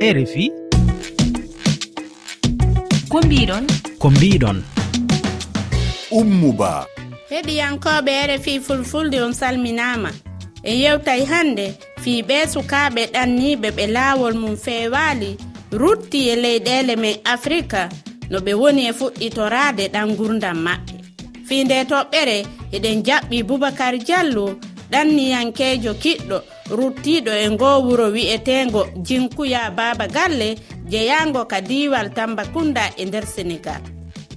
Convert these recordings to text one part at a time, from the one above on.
rfi ko mbiɗon? Ko mbiɗon. Ummuba. Heɗiyankoɓe rfi fulfulde on salminama. En yewtay hande fii ɓe sukaɓe ɗanniɓe ɓe laawol mum feewaali rutti e leyɗele men afrika no ɓe woni e fuɗɗitorade ɗan gurdam maɓɓe. Fii nde toɓɓere eɗen jaɓɓi boubacar diallo ɗanniyankejo kiɗɗo ruttiɗo e ngo wuro wi'etengo jinkuya baba galle jeyango ka diwal tambakunda e nder sénégal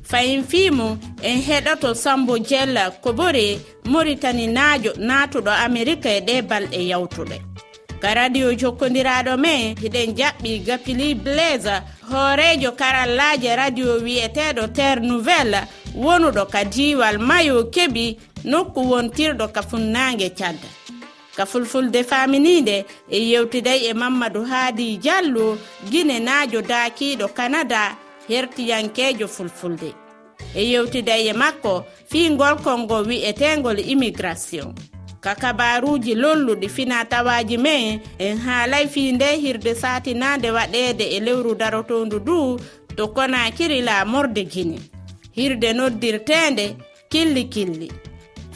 fayin fimo en heɗoto sambo jella kobore ɓori maritani naajo naatuɗo amérika e ɗe balɗe yawtuɗe. Ka radio jokkodiraɗo me hiɗen jaɓɓi gapili blaise hoorejo karallaje radio wi'eteɗo terre nouvelle wonuɗo ka diwal mayo keɓi nokku wontirɗo ka funnague cadda ka fulfulde faminide e yewtiday e mamadou haadi diallo guine naajo daakiiɗo canada hertiyankeejo fulfulde. E yewtiday e makko fii ngolkol ngo wi'eteengol immigration. Ka kabaruuji lolluɗi fina tawaji men en haalay fii nde hirde saatinaande waɗeede e lewru darotondu du to konakiri laamorde guine hirde noddirteende killi killi.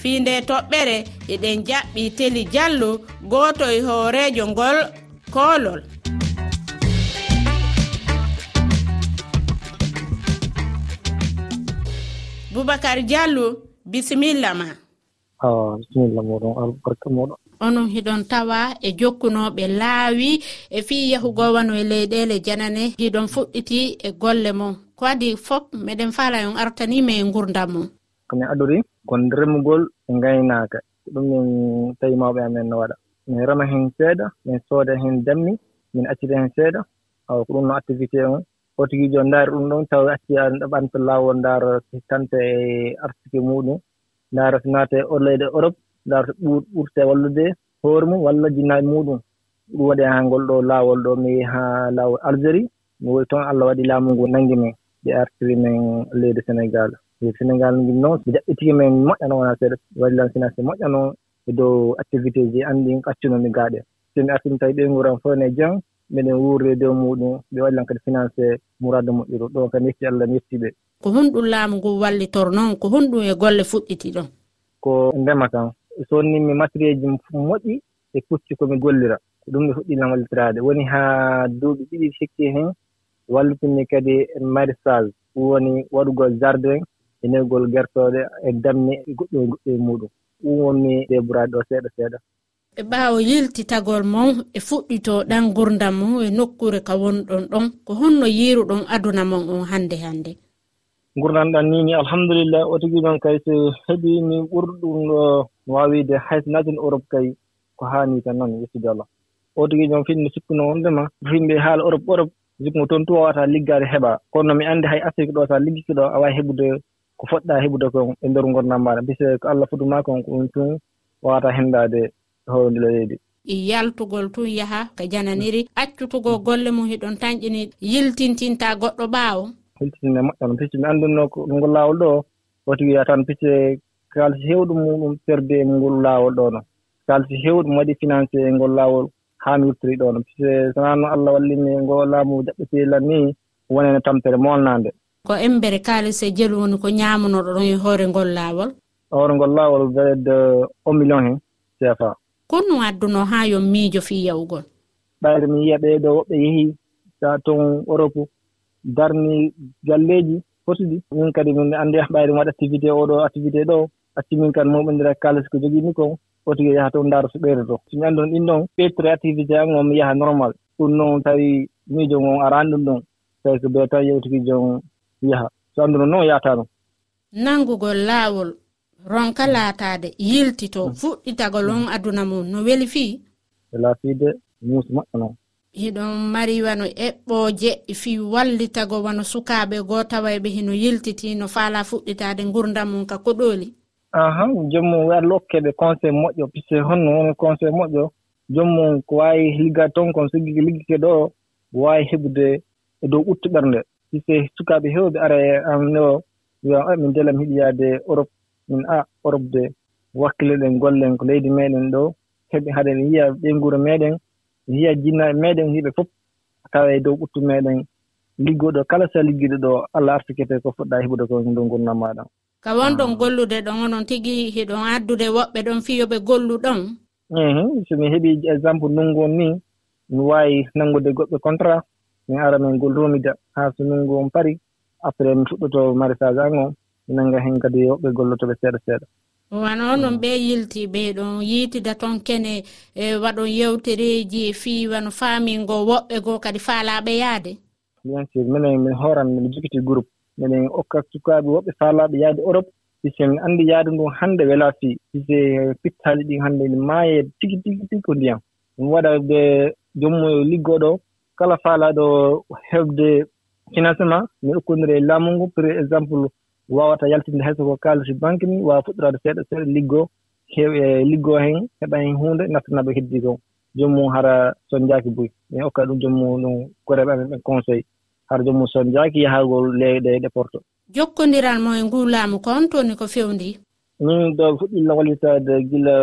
fi nde toɓɓere eɗen jaɓɓi teli diallo goto e hoorejo ngol koolol. Boubacar diallo bisimilla ma. O bisimilla moɗon albarka moɗon onon hiɗon tawa e jokkunoɓe laawi e fi yahugo wano e leyɗele janane hiɗon fuɗɗiti e golle mon ko adi fof meɗen faala on artanima e gurdam mum. komin adori kon remugol e ngaynaaka. Ɗum min tawi mawɓe amen no waɗa. Min rema heen seeɗa min sooda heen dammi min accita heen seeɗa. Aw ko ɗum no activité on. O ndaari ɗum ɗon taw acciya ɓanta laawol ndaara tanta e artike muɗum. Ndaara so naate o leyɗe europe ndaara to ɓurte wallude hoore mum walla jinnaaɓe muɗum. Ɗum waɗi haa ngol ɗo laawol ɗo mi yehi haa laawol algérie. Mi woyi toon allah waɗi laamu ngu nanngi men. Ɓe artiri men leydi sénégal. e sénégal ngil noon mi jaɓɓitiki men moƴƴano wona seeɗa. Wallan sina so moƴƴano e dow activité ji anndi accunomi gaaɗe. So mi artimi tawi ɓeygu nguran fof ne jam miɗen wuurde dow muɗum ɓe wallan kadi financé mourade moƴƴiro ɗon kadi yetti allah mi yettii ɓe. Ko honɗum laamu ngu wallitor noon ko honɗum e golle fuɗɗiti ɗon? Ko ndema tan so wonni matériel ji moƴƴi e pucci komi gollira. Ko ɗum no fuɗɗilan wallitiraade. Woni haa duuɓi ɗiɗi sikki heen wallitini kadi maraissage woni waɗugol jardin e neygol gertooɗe e damme e goɗɗo e goɗɗo e muɗum. Ɗum wonmi deboraaɗe ɗo seeɗa seeɗa. E ɓaawo yiltitagol mon e fuɗɗitoɗan gurdam mum e nokkure ka wonɗon ɗon ko honno yiruɗon aduna mon on hannde hannde. Gurdam ɗan nini alhamdulillah o tigi noon kay so heɓi min ɓurɗum ɗo no waawide hayso naaten europe kay ko haani tan noon yettude allah. O tigi noon finno sikkuno wondema yimɓe haala europe europe sikkumo toon tuwawata liggaade heɓa. Kono no mi anndi hay afrique ɗo so a liggikiɗo a waawi heɓude ko foɗɗa heɓude kon e ndeer gurdam maɗa mbise ko allah fuduma kon ko ɗum tun wawata hemdade hoore ndila leydi e yaltugol tun yaha ko jananiri. Accutugo golle mum hiɗon tañƴini yiltintinta goɗɗo ɓaawo. Yiltitine moƴƴon picce mi anndunno ko ngol laawol ɗo woti wiya tan picce kaalisi heewɗo muɗum perde e ngol laawol ɗo no. Kaalisi heewɗum waɗi financé e ngol laawol haa mi wurtori ɗo no. Picce sonaa naano allah wallimi ngo laamu jaɓɓetilan ni wonene tampere molnaande ko embere kaalis e jelu woni ko ñaamunoɗo ɗon e hoore ngol laawol? Hoore ngol laawol waɗede un million hen cfa konno adduno haa yo miijo fii yawgol? Ɓayde mi yiya ɓeeɗo woɓɓe yehii taa toon europe darni galleeji fotuɗi min kadi min anndi ɓayde mi waɗa activité oɗo activité ɗo acci min kadi moɓondira kalis ko jogiimi ko foti yaha toon ndaaro so ɓeydo to somi anndi on ɗin ɗon ɓeytore activité an o mi yaha normal. Ɗum noon tawi miijo ngon araani ɗum ɗon tawi ko ɓee tan yewtiki jon yaha. So annduno noon yahata noon nannugol laawol ronka hmm. laataade yiltito hmm. fuɗɗitagol hmm. on aduna mum. No weli fii? E Laafiide muusi maɓɓa noon. Hiɗon mari wano eɓɓooje fii wallitago wano sukaaɓe goo tawayɓe hino yiltiti no faala fuɗɗitaade ngurdam mum ka koɗooli ahan jommum wi allah hokkeɓe conseil moƴƴo. Puisque honno woni conseil moƴƴo jommum ko waawi liggade ton kon so liggike ɗo waawi heɓude e dow ɓuttuɓernde hise sukaaɓe heewɓe ara e amin o wiyan a min dela mi yiɗi yahde europe. Min a europe de wakkiliɗen gollen ko leydi meɗen ɗo. Heɓe hade ɓe njiya ɓe nguro meeɗen ɓe njiya jinnaaɓe meɗen hiɓe fof tawa e dow ɓuttu meɗen. Liggoɗo kala so liggiɗo ɗo allah artikete ko fuɗɗa heɓude ko dow gurdam maɗa. Ka wonɗon gollude ɗon onon tigi hiɗon addude woɓɓe ɗon fiyoɓe gollu ɗon somi heɓi exemple ndunngu on ni mi waawi nanngude goɗɗo contrat. min ara min gollomida haa so ndunngu on pari après mi fuɗɗoto maraissage an on mi nannga heen kadi woɓɓe gollotoɓe seeɗa seeɗa. Wona onon ɓe yilti ɓeɗon yiitida toon kene e waɗon yewtereji fii wano faamingo woɓɓe goo kadi faalaaɓe yahde bien sûr minen min hooran miɗo jogiti groupe. Minen okka sukaaɓe woɓɓe faalaaɓe yahde europe. Si min anndi yahde ndun hannde welaa fii pise pittaali ɗin hannde ne maayee tigi tigi tigi ko ndiyam. Ɗum waɗa ɓe jommo e liggooɗo kala faalaaɗo heɓde financement mi hokkondiri e laamu ngu. Par exemple waawata yaltinde hayso ko kaalisi banque ni waawa fuɗɗoraade seeɗa seeɗa liggoo heew e liggoo heen heɓa heen huunde nattana ɓe heddii kon joomum hara soñjaaki boyi min okka ɗum jommum ɗum koreɓe amen ɓen conseil. Hara joomum soñjaaki yahaagol leyɗe e ɗe porto jokkondiral mo e ngu laamu kon toni ko fewndi min ɗo fuɗɗilla wallitaade gila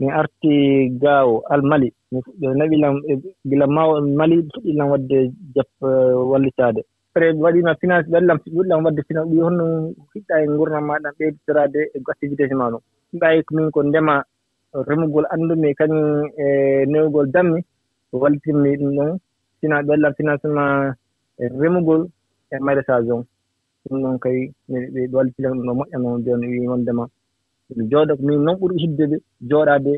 min arti gaawo almali. mi fuɗɗo naɓilam e gila ma mali fuɗɗillam waɗde jap e, wallitaade après mi waɗiima finance ɓellam fuɗɗillam waɗde finance ɗi honno hiɗɗa e nguurnam maaɗa ɓeyditorade e activité ji ma ɗum ɗayi komin ko ndema remugol anndumi kañum e newgol dammi wallitinmi ɗum ɗon. Fina ɓellam financement e remugol e maraissage on. Ɗum ɗon kay ɓe wallitina ɗum ɗo moƴƴa noon jooni wii wondema. Jooɗo ko min noon ɓuri hiddude jooɗaade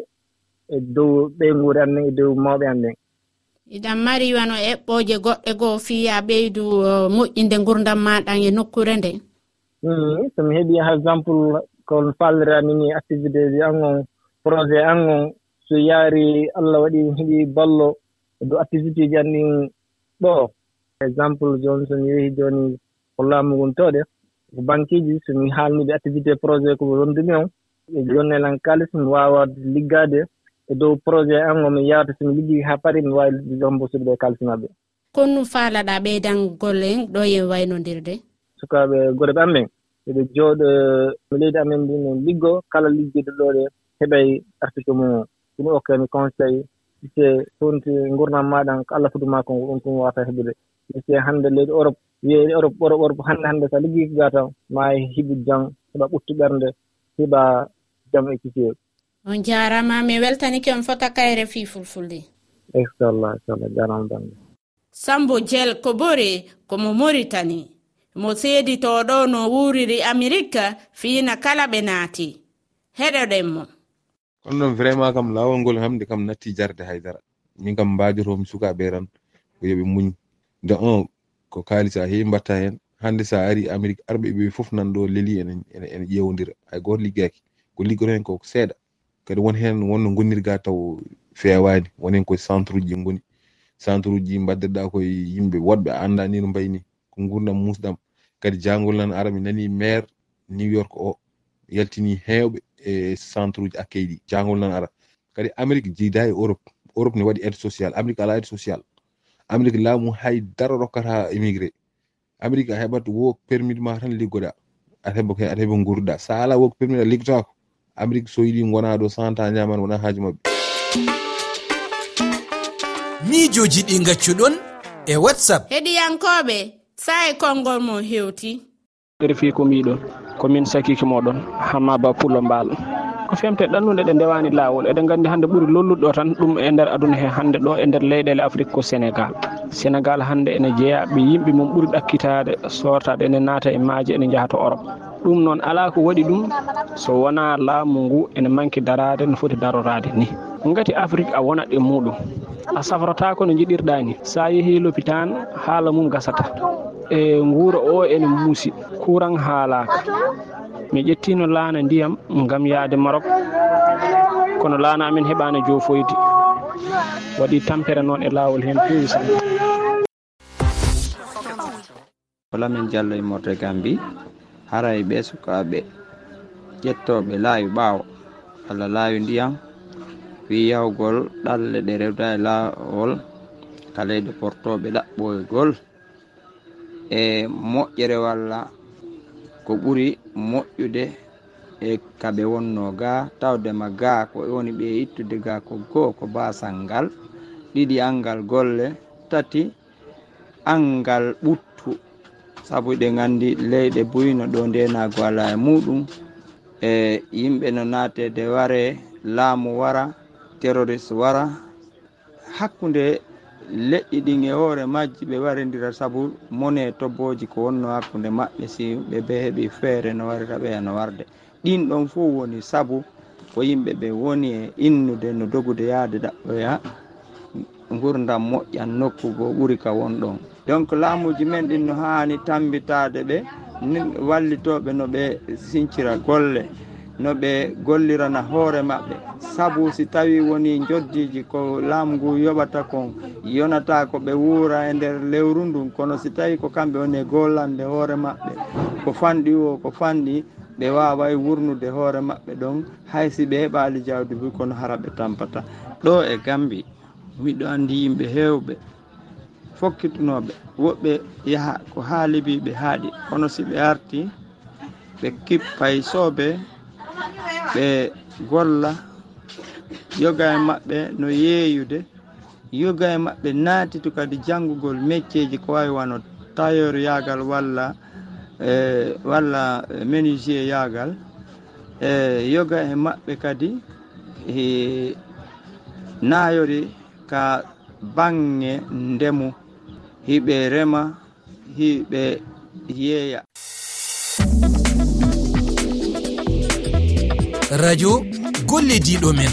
e dow ɓeyguure guuri amen e dow mawɓe amen. Iɗan mari wano eɓɓoje goɗɗe goo fiya ɓeydu moƴƴinde gurdam maɗan e nokkure nde? Hmm, somi heeɓi par exemple ko falliramini activité ji an on projet an on so yaari allah waɗi mi ballo e dow activité ji an ɗin ɗo. Exemple jooni somi yehi jooni ko laamu nguntoɗe ko banqueji somi haalniɓe activité projet ko wondumi on. E jonnelan kalis mi wawa liggaade e dow projet an o min yawta somi liggii haa pari mi waawi hombosude ɓe kalsinaɓe kono ɗum faalaɗa ɓeydangol en ɗo e waynodirde sukaaɓe goreɓe amen eɓe jooɗo mi leydi amen ndi min liggo kala liggiiɗo ɗo ɗe heɓay article mum. O ɗum okkami conseil si wonti ngurnam maɗan ko allah fotuma ko ɗum tum wawata heɓude. Mi hannde leydi europe wiye europe ɓoro ɓoro hannde hannde so liggii ga tan ma e heɓi jam heɓa ɓuttu ɓernde heɓa jam e kisiye on jarama mi weltanike on fota kayre fi fulfulde. Inchallah inchallah jarama. Dande sambo diel ko bori komo moritani. Mo seeditoɗo no wuriri amérique fiina kala ɓe naati. Heɗoɗen mo. Kono noon vraiment kam lawol ngol hamde kam natti jarde haydara. Min kam mbajotomi sukaɓe tan ko yoɓe muñ. De un ko kaalisa heewi mbatta hen hande sa ari amérique arɓe ɓe fof nan ɗo leeli ene ƴewodira hay goto liggaki ko liggoto hen koko seeɗa. kadi won hen wonno gonnirga taw fewani wonen koye centre uji goni centre uji mbaddirɗa koye yimɓe. Woɗɓe anda ni no mbayni ko gurdam musɗam kadi jangol nan ara mi nani maire new york o. Yaltini hewɓe e centre uji accueil ɗi jangol nan ara. Kadi amérique jiida e europe. Europe ne waɗi aide social. Amérique ala aide social. Amérique laamu hay daro rokkata émigré. Amérique a heɓat wo permis ma tan liggoɗa. Aɗa heɓa aɗa heɓa gurduɗa sa ala wo permis a liggotako. amérique so yiɗi gona ɗo santa ñaman wona haaji mabɓe. Miijoji ɗi gaccuɗon e whatsapp. Heɗiyankoɓe sa e konngol mo hewti. Refi ko miɗon komin sakiki moɗon hammaba pullo mbaal. ko femte ɗannude ɗe ndewani lawol eɗen gandi hande ɓuuri lolluɗo tan ɗum e nder aduna he hande ɗo e nder leyɗele afrique ko sénégal. Sénégal hande ene jeeya ɓe yimɓe mum ɓuuri ɗakkitade sortade ene naata e maaji ene jaaha to europe. Ɗum noon ala ko waɗi ɗum so wona laamu ngu ene manki darade no foti darorade ni. Gati afrique a wonat e muɗum a safrataako no jiɗirɗa ni. Sa yeehi l'hôpital haala mum gasata. E nguura o ene muusi kuran haalaka mi ƴettino laana ndiyam ngam yaade marok. Kono laana amin heɓano jofoyde waɗi tampere noon e lawol hen fewi sanne. Holamin diallo e morde gambi. Haray ɓe sukaɓe ƴettoɓe laawi ɓaawo. Allah laawi ndiyam wi yahugol ɗalle ɗe rewda e laawol. Kaleyde portoɓe ɗaɓɓoygol. E moƴƴere walla ko ɓuri moƴƴude e kaɓe wonno ga tawdema ga ko woni ɓe ittude ga ko goo ko basal ngal. Ɗiɗi angal golle tati angal ɓuttu. Saabu ɗe gandi leyɗe buyno ɗo ndenago ala e muɗum. E yimɓe no natede ware laamu wara terroriste wara. Hakkude leƴƴi ɗin e hoore majji ɓe warendira saabu mone tobboji ko wonno hakkude maɓɓe si ɓe be heeɓi feere no warira ɓe e no warde. Ɗin ɗon fuu woni saabu ko yimɓe ɓe woni e innude no dogude yaade ɗaɓɓoya gurdam moƴƴan nokkugo ɓuri ka won ɗon donc laamuji men ɗin no haani tambitade ɓe wallitoɓe no ɓe sincira golle. no ɓe gollirana hoore maɓɓe. Sabu si tawi woni joddiji ko laamu ngu yoɓata kon yonata ko ɓe wuura e nder lewru ndun kono si tawi ko kamɓe woni e gollande hoore maɓɓe ko fanɗi o ko fanɗi ɓe waway e wurnude hoore maɓɓe ɗon haysi ɓe heɓali jawdi fu kono hara ɓe tampata. Ɗo e gambi miɗo andi yimɓe hewɓe fokkitunoɓe woɓɓe yaaha ko haalibiɓe haaɗi. Kono si ɓe arti ɓe kippay soobe ɓe golla yoga e maɓɓe no yeeyude. Yoga e maɓɓe naatitu kadi janngugol métieji ko wawi wano tailleur yaagal walla e walla ménuisier yaagal. E yoga e maɓɓe kadi e, naayori ka bange ndemu. Hiɓe rema hiɓe yeeya. radio gollediɗo men.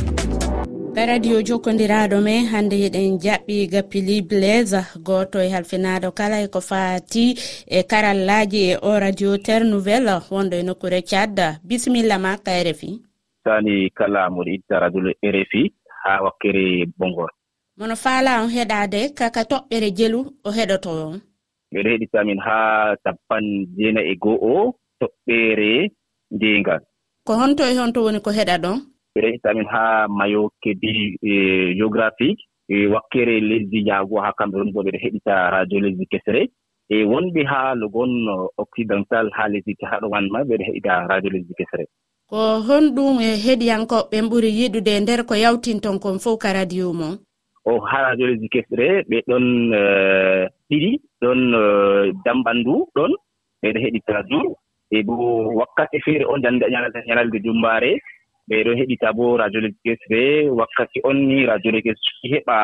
Radio jokkodiraɗo men hande eɗen jaɓɓi gappili blaise goto e halfinaɗo kala e ko fati e karallaji e o radio terre nouvelle wonɗo e nokkure thiad bisimilla ma ka rfi sani kala moɗo itta radio rfi ha wakkere bongor mono faala on heɗade kaka toɓɓere jelu o heɗoto on. Ɓeɗo heɗitamin ha sappan jeenayi e go'o toɓɓere ndengal. ko honto e honto woni ko heɗa ɗon? Rehit amin haa mayo kedi e, géographique. E wakkere lesdi jaago haa kamɓe woni bo ɓeɗo heɗita radio lesdi kesre e wonɓe haa logon occidental haa lesdi haɗo wan ma ɓeɗo heɗita radio lesdi kesre ko honɗum e heɗiyankoɓe ɓuri yiɗude e nder ko yawtinton kon fof ka radio mon? O haa radio lesdi kesre ɓe ɗon eh, ɗiɗi ɗon eh, damɓanndu ɗon ɓeɗo heɗita jour e bo wakkati feere on ñalalde jumbaare ɓe ɗo heɗita bo radio radioloji kesre wakkati on ni radioloji kesre heɓa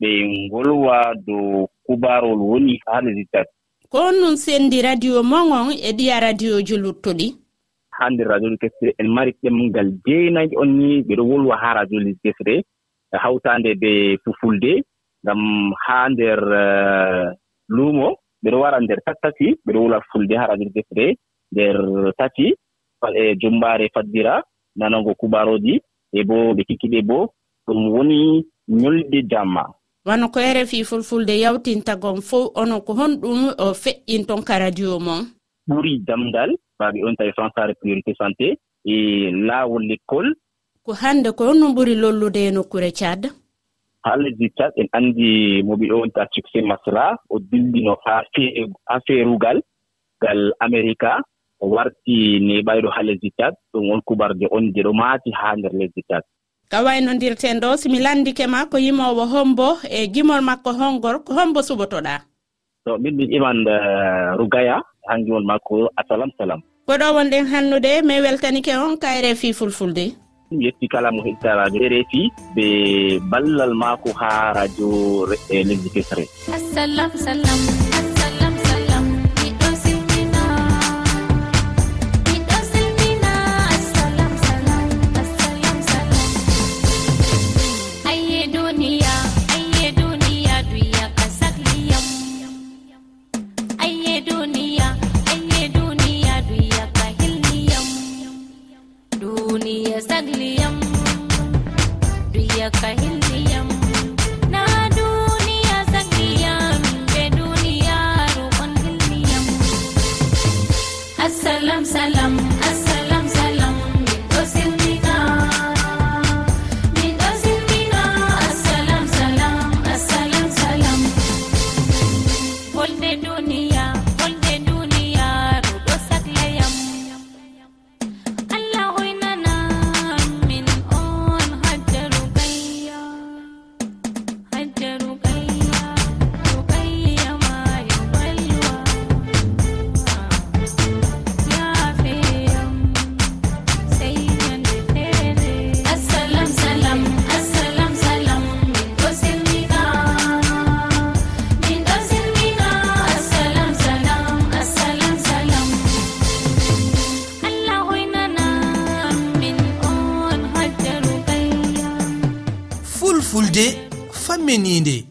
ɓe ngolwa dow kubarol woni haa lesdi tati. Ko on nun senndi radio mogon e ɗiya radio ji luttuɗi haa nder radio radioji kesre en mari ɗemngal jeenayi on ni ɓe ɗo wolwa haa radioji kesre e hawtaande be fufulde ngam haa nder eh, luumo ɓe ɗo wara nder tattati ɓe ɗo wolwa fulde haa radioji kesre nder tati e jumbaare faddira nanango kubaroji e bo ɓe kikkiɗe bo ɗum woni ñolde jamma. Wano ko rfi fulfulde yawtintagon fof ono ko honɗum o feƴƴin ton ka radio mon. Ɓuri damdal baaɓe on tawi françare priorité santé e laawol l'école ko hannde ko honno ɓuri lollude e nokkure cad haa lesdi cad en anndi mo ɓe ɗowonta succé masla o dillino haa affaire ugal ngal américa o warti neɓayɗo haa lesdi tat ɗum on kubarde on je ɗo maati haa nder lesdi tat ka waynodirten ɗo simi landike ma ko yimowo hombo e gimol makko hongor ko hombo suɓotoɗa. To ɓiɗɗi iman eh, rugaya han gimol makko assalam salam. Goɗo wonɗen hannude mi weltanike on ka refi fulfulde. Ɗum yetti kala mo heɗita radio refi ɓe ballal maako haa radio e lesdi kesre. Assalam salam. faminide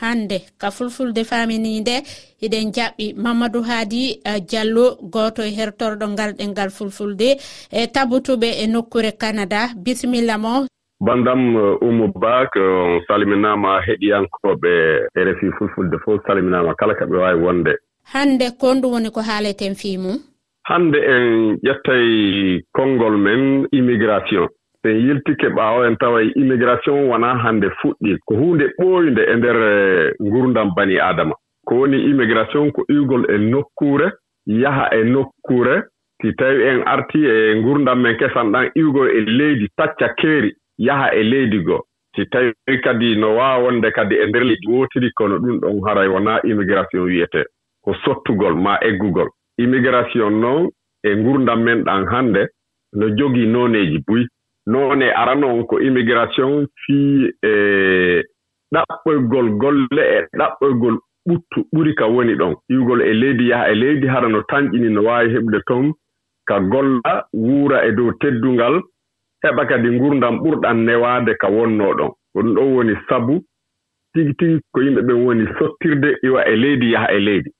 hande ka fulfulde faminide eɗen jaɓɓi mamadou haadi eh, diallo goto e hertorɗo ngal ɗengal fulfulde. E tabutuɓe e nokkure canada bisimilla mo. Bandam eh, umo bak on salminama heɗiyankoɓe e rfi fulfulde fof salminama kala kaɓe wawi wonde. Hande kon ɗum woni ko haaleten fimum? Hande en ƴettay konngol men immigration. en yiltike ɓaawo en tawa immigration wonaa hannde fuɗɗi ko huunde ɓooynde e ndeer eh, ngurdam bani aadama. Ko woni immigration ko iwgol e nokkuure yaha e nokkuure. Si tawi en artii e ngurdam men kesan ɗan iwgol e leydi tacca keeri yaha e leydi goo. Si tawi kadi no waawa wonde kadi e ndeer leydi wootiri kono ɗum ɗon haray wonaa immigration wiyetee ko sottugol maa eggugol. Immigration noon e ngurdam men ɗan hannde no jogii nooneeji buy. noon e aranon ko immigration fii e ɗaɓɓoygol golle e ɗaɓɓoygol ɓuttu ɓuri ka woni ɗon. Iwgol e leydi yaha e leydi hara no tanƴini no waawi heɓde toon ka golla wuura e dow teddungal heɓa kadi ngurdam ɓurɗan newaade ka wonnoo ɗon. Ko ɗum ɗon woni sabu tigi tigi ko yimɓe ɓen woni sottirde iwa e leydi yaha e leydi.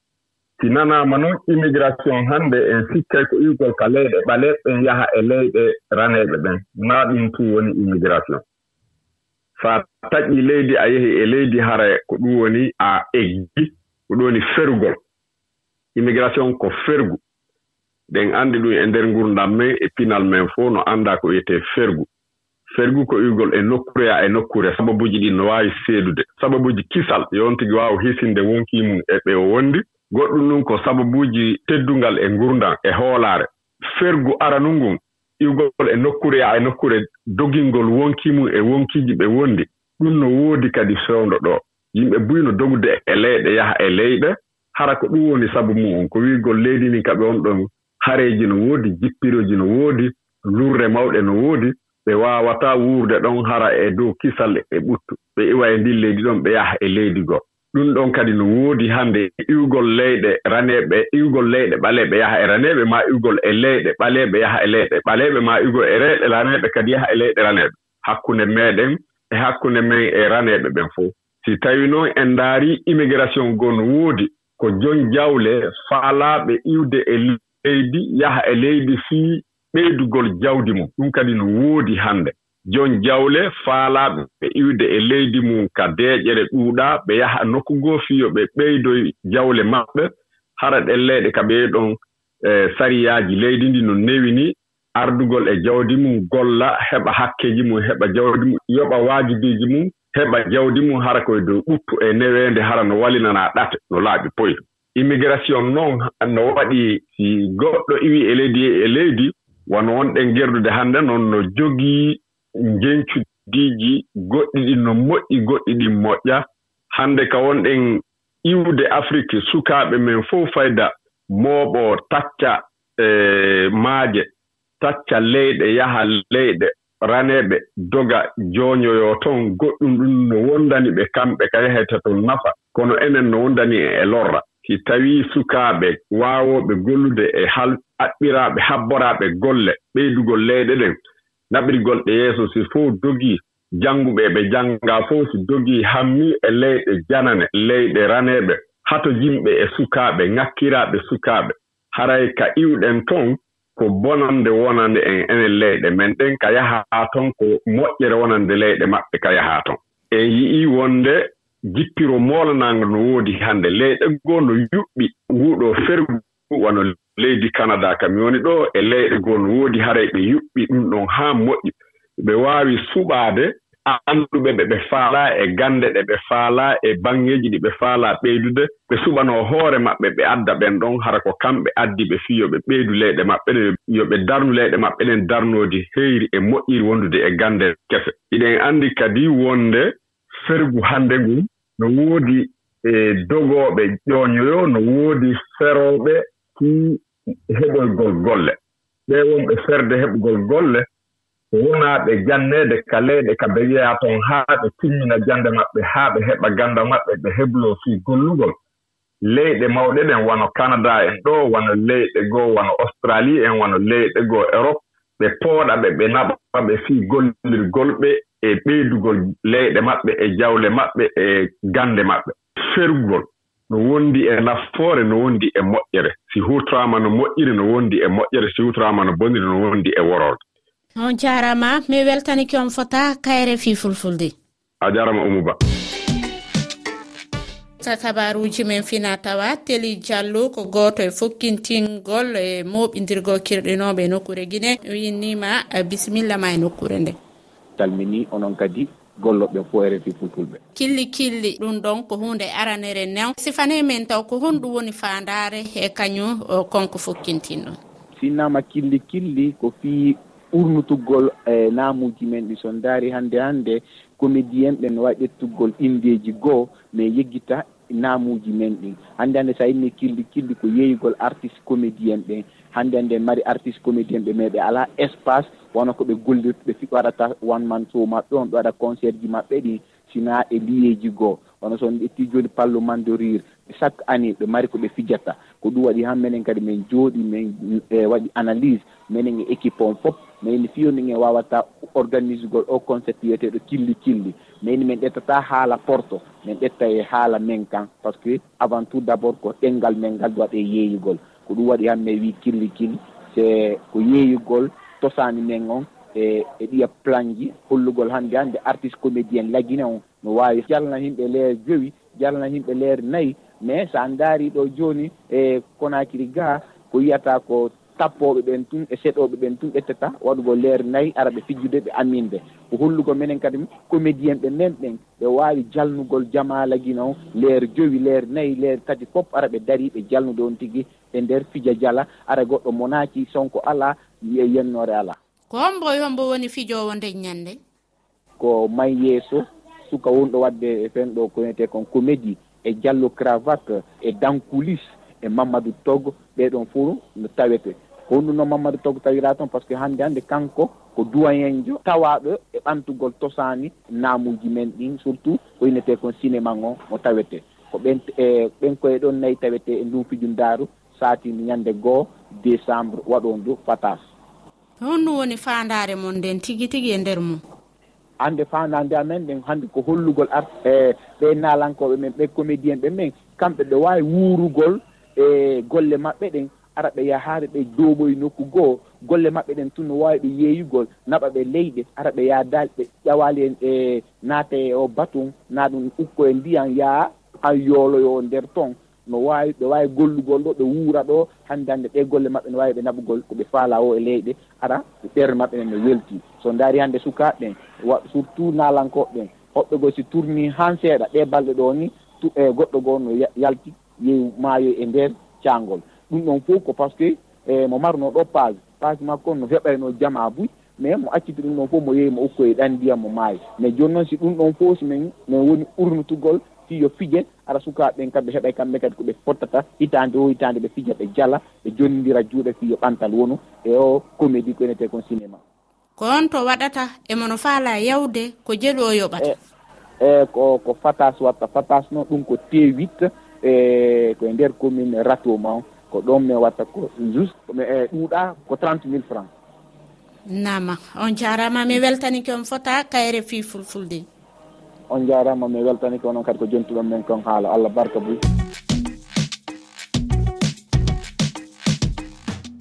si nanaama noon immigration hannde en sikkay ko iwgol ka leyɗe ɓaleeɗen yaha e leyɗe raneeɓe ɓen naa ɗum tun woni immigration. So a taƴi leydi a yehi e leydi hara e, ko ɗum woni a eggi ko ɗum woni ferugol. Immigration ko fergu. Ɗen anndi ɗum e ndeer ngurdam men e pinal men fof no annda ko wiyetee fergu. Fergu ko iwgol e nokkureya e nokkure. Sababuji ɗi no waawi seedude. Sababuji kisal. Yon tigi waawa hisinde wonkii mum e ɓe wondi goɗɗum ɗum ko sababuuji teddungal e ngurndam e hoolaare. Fergu aranu ngun iwgol e nokkure yaa e nokkure dogingol wonki mum e wonkiiji ɓe wondi ɗum no woodi kadi sewndo ɗo. Yimɓe buyno dogude e leyɗe yaha e leyɗe hara ko ɗum woni sabu mum ko wiigol leydi ndin kaɓe on ɗon hareeji no woodi jippiroji no woodi lurre mawɗe no woodi ɓe waawataa wuurde ɗon hara e dow kisal e ɓuttu. Ɓe iwa e ndin leydi ɗon ɓe yaha e leydi goo ɗum ɗon kadi no woodi hannde iwgol leyɗe raneeɓe iwgol leyɗe ɓaleeɓe yaha e raneeɓe ma iwgol e leyɗe ɓaleeɓe yaha e leyɗe ɓaleeɓe ma iwgol e leyɗe raneeɓe kadi yaha e leyɗe raneeɓe. Hakkunde meeɗen e hakkunde men e raneeɓe ɓen fof. Si tawii noon en ndaari immigration goo no woodi ko jon jawle faalaaɓe iwde e leydi yaha e leydi fii ɓeydugol jawdi mum. Ɗum kadi no woodi hannde. jon jawle faalaaɓe ɓe iwde e leydi mum ka deeƴere ɗuuɗaa ɓe yaha nokku goo fiyo ɓe ɓeydoy jawle maɓɓe. Hara ɗen leyɗe ka ɓeeɗon e, sariyaaji leydi ndi no newi ni. Ardugol e jawdi mum golla heɓa hakkeeji mum heɓa jawdi mum yoɓa waajibiiji mum heɓa jawdi mum hara koye dow ɓuttu e neweende hara no walinanaa ɗate no laaɓi poyɗo immigration noon no waɗi si goɗɗo iwi e leydi e leydi wono wonɗen gerdude hannde noon no jogii njencudiiji goɗɗi ɗi no moƴƴi goɗɗi ɗi moƴƴa. Hannde ka wonɗen iwde afrique sukaaɓe men fof fayda mooɓo tacca e maaje tacca leyɗe yaha leyɗe raneeɓe doga jooñoyo toon goɗɗum ɗum no wondani ɓe kamɓe ka yahete to nafa. Kono enen no wondani e, e lorra. Si tawii sukaaɓe waawooɓe gollude e hal aɓɓiraaɓe habboraaɓe golle ɓeydugol leyɗe ɗen naɓirgol ɗe yeeso si fof dogii jannguɓe ɓe janngaa fof si dogii hammii e leyɗe janane leyɗe raneeɓe hato yimɓe e sukaaɓe ŋakkiraaɓe sukaaɓe. Haray ka iwɗen ton ko bonande wonande en enen leyɗe men. Ɗen ka yahaa ton ko moƴƴere wonande leyɗe maɓɓe ka yahaa ton. En yi'ii wonde jippiro moolanaango no woodi hannde. Leyɗe goo no yuɓɓi wuuɗo fergu wano leydi canada kam. Woni ɗo e leyɗe gon woodi haray ɓe yuɓɓi ɗum ɗon haa moƴƴi. Ɓe waawi suɓaade annduɓe ɓe ɓe faalaa e gannde ɗe ɓe faalaa e baŋŋeeji ɗi ɓe faalaa ɓeydude. Ɓe suɓanoo hoore maɓɓe ɓe adda ɓen ɗon hara ko kamɓe addi ɓe fii yo ɓe ɓeydu leyɗe maɓɓe ne yo ɓe darnu leyɗe maɓɓe ɗen darnoodi heyri e moƴƴiri wondude e gannde kese. Iɗen anndi kadi wonde fergu hannde ngun no woodi e dogooɓe ƴooñoyo no woodi ferooɓe Hmm, hakkii heɓolgol golle. Ɓee wonɓe ferde heɓgol golle wonaa ɓe janneede ka leyɗe ka ɓe yeyaa toon haa ɓe timmina jannde maɓɓe haa ɓe heɓa gannda maɓɓe ɓe hebloo fii gollugol. Leyɗe mawɗe ɗen wano canada en ɗo wano leyɗe goo wano australie en wano leyɗe goo europe. Ɓe pooɗa ɓe ɓe naɓa ɓe fii gollirgol ɓe e ɓeydugol leyɗe maɓɓe e jawle maɓɓe e gannde maɓɓe. Ferugol. no wondi e nafoore no wondi e moƴƴere. Si huutoraama no moƴƴiri no wondi e moƴƴere. Si huutoraama no boniri no wondi e wororde on jarama mi weltaniki on fota kayre fi fulfulde. A jarama oumou ba ka kabaruji men fina tawa teli diallo ko goto e fokkintingol e moɓidirgo kirɗinoɓe e nokkure guine winnima bisimilla ma e nokkure nde. Salmini onon kadi. golloɓe fo e refi fulfulɓe killi killi ɗum ɗon ko hunde aranere new. Sifane men taw ko honɗum woni fandare e kañum konko fokkintinɗon sinnama killi killi ko fii ɓurnutugol e namuji men ɗi son daari hande hande comédien ɓe no wawi ƴettuggol indeji goo mais yeggita naamuji men ɗin. Hande hande sa yinni killi killi ko yeeyugol artiste comédien ɓen hande hande mari artiste comédien ɓe mais ɓe ala espace wona koɓe gollirta ɓe %e waɗata one man :fra show :fra on ɓe waɗa concert ji maɓɓe ɗi sina e liyeji goo kono so en ƴetti joni palme de Mandori chaque année :fra ɓe maari koɓe fijata. Ko ɗum waɗi han minen kadi min jooɗi min %e waɗi analyse minen e équipe :fra on foof min fiyoni en wawata organise gol o concept wiyeteɗo killi killi. Min min ƴettata haala porto min ƴetta e haala men kan. Par ce que avant tout d' abord ko ɗengal men ngal waɗe yeeyugol. Ko ɗum waɗi han min wi killi killi. Te ko yeeyugol tosani men on e e ɗiya plan ji hollugol hannde hannde artiste comédien laguine on. No wawi jalna yimɓe leere joyi jalna yimɓe leere nayyi mais sa daari ɗo joni e konakiri ga ko wiyata ko tappoɓe ɓen tun e seɗoɓe ɓen tun ƴettata waɗugo leer nayyi ara ɓe fijjude ɓe aminde. Ko hollugo minen kadi comédien ɓe nan ɓen ɓe wawi jalnugol jaamala guila o leydi jooyi leydi nayyi leer tati foof ara ɓe daari ɓe jalnude on tigui e nder fija jala. Ara goɗɗo monaki sonko ala wiiye yennore ala. Ko hombo hombo woni fijowo nden ñande? Ko may yeeso suka wonɗo wadde e fen ɗo ko wiyete kon comédie e diallo cravate e dancoulisse e Mamadou Toggo ɓeɗon fo no tawete. Ko honɗum noon Mamadou Toggo tawira toon par ce que hannde hannde kanko ko duwayen jo tawaɗo e ɓantugol tosani naamuji men ɗin surtout ko innete kon cinéma o mo tawete. Ko ɓen e ɓen koye ɗon nayyi tawete e ndun fijum daaru satinde ñande goho décembre waɗon du fatas. Honɗum woni fandare mon nden tigui tigui e nder mum? Hande fandade amen ɗen hande ko hollugol art e ɓe nalankoɓe men ɓe comédien ɓe men kamɓe ɓe wawi wuurugol e golle maɓɓe ɗen ara ɓe yahaade ɓe jooɓoye nokku goo golle maɓɓe ɗen tun no waawi ɓe yeeyugol naɓa ɓe leyɗe ara ɓe yaadaali ɓe ƴawaali en e naata e o batum naa ɗum ukko e ndiyan yaha han yooloyo nder toon no waawi ɓe waawi gollugol ɗo ɓe wuura ɗo hannde hannde ɗe golle maɓɓe no waawi ɓe naɓugol ko ɓe faala o e leyɗe ara ɓerɗe maɓɓe nen no welti. So ndaari hannde sukaaɓe ɓen surtout naalankoɓe ɓen hoɓɓe goo si tourni han seeɗa ɗe balɗe ɗo ni e goɗɗo goo no yalti. yeewu maayo e nder caangol ɗum ɗon fof ko par ce que e mo marno ɗo page page makko no heɓayno jama buy mais mo acciti ɗum ɗon fof mo yeeyi mo okkoye ɗan ndiyam mo maayi mais joni noon si ɗum ɗon fof somin no woni urnutugol fiyo fije ara sukaɓe ɓen kamɓe heeɓay kamɓe kadi koɓe pottata hitande o hitande ɓe fija ɓe jala ɓe jonnidira juuɗe fiyo ɓantal wonu e o comédie ko enete kon cinéma. Ko on to waɗata emono faala yawde ko jeeɗu o yoɓata? E, e ko ko fatas watta. Fatas noon ɗum ko t8 e koye nder commune Ratoma ko ɗon mi watta ko juste e ɗuuɗa ko 30 mille franc nama on jarama mi weltanike on fota kayre fi fulfulde. On jarama mi weltanike onon kadi ko jontuɗon men kon haala. Allah barka boy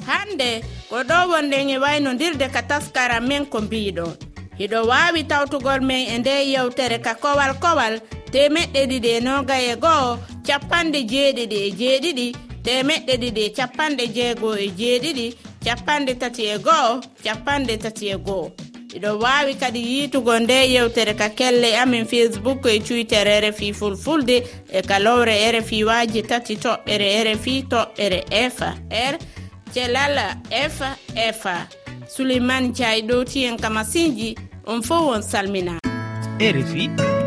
hande ko ɗo wonɗen e waynodirde ka taskara men ko mbiɗon hiɗo wawi tawtugol men e nde yewtere ka kowal kowal temeɗɗe ɗiɗi e noga e goho capanɗe jeeɗiɗi e jeeɗiɗi ɗemeɗɗe ɗiɗi e capanɗe jeegoo e jeeɗiɗi capanɗe tati e go'o capanɗe tati e go'o. Iɗo wawi kadi yiitugo nde yewtere ka kelle amin facebook e twitter e rfi fulfulde e kalowre e rfi waji tati toɓɓere e rfi toɓɓere fa r celal fa fa souleymane diay ɗowti ka masinji on fo won salmina. Rfi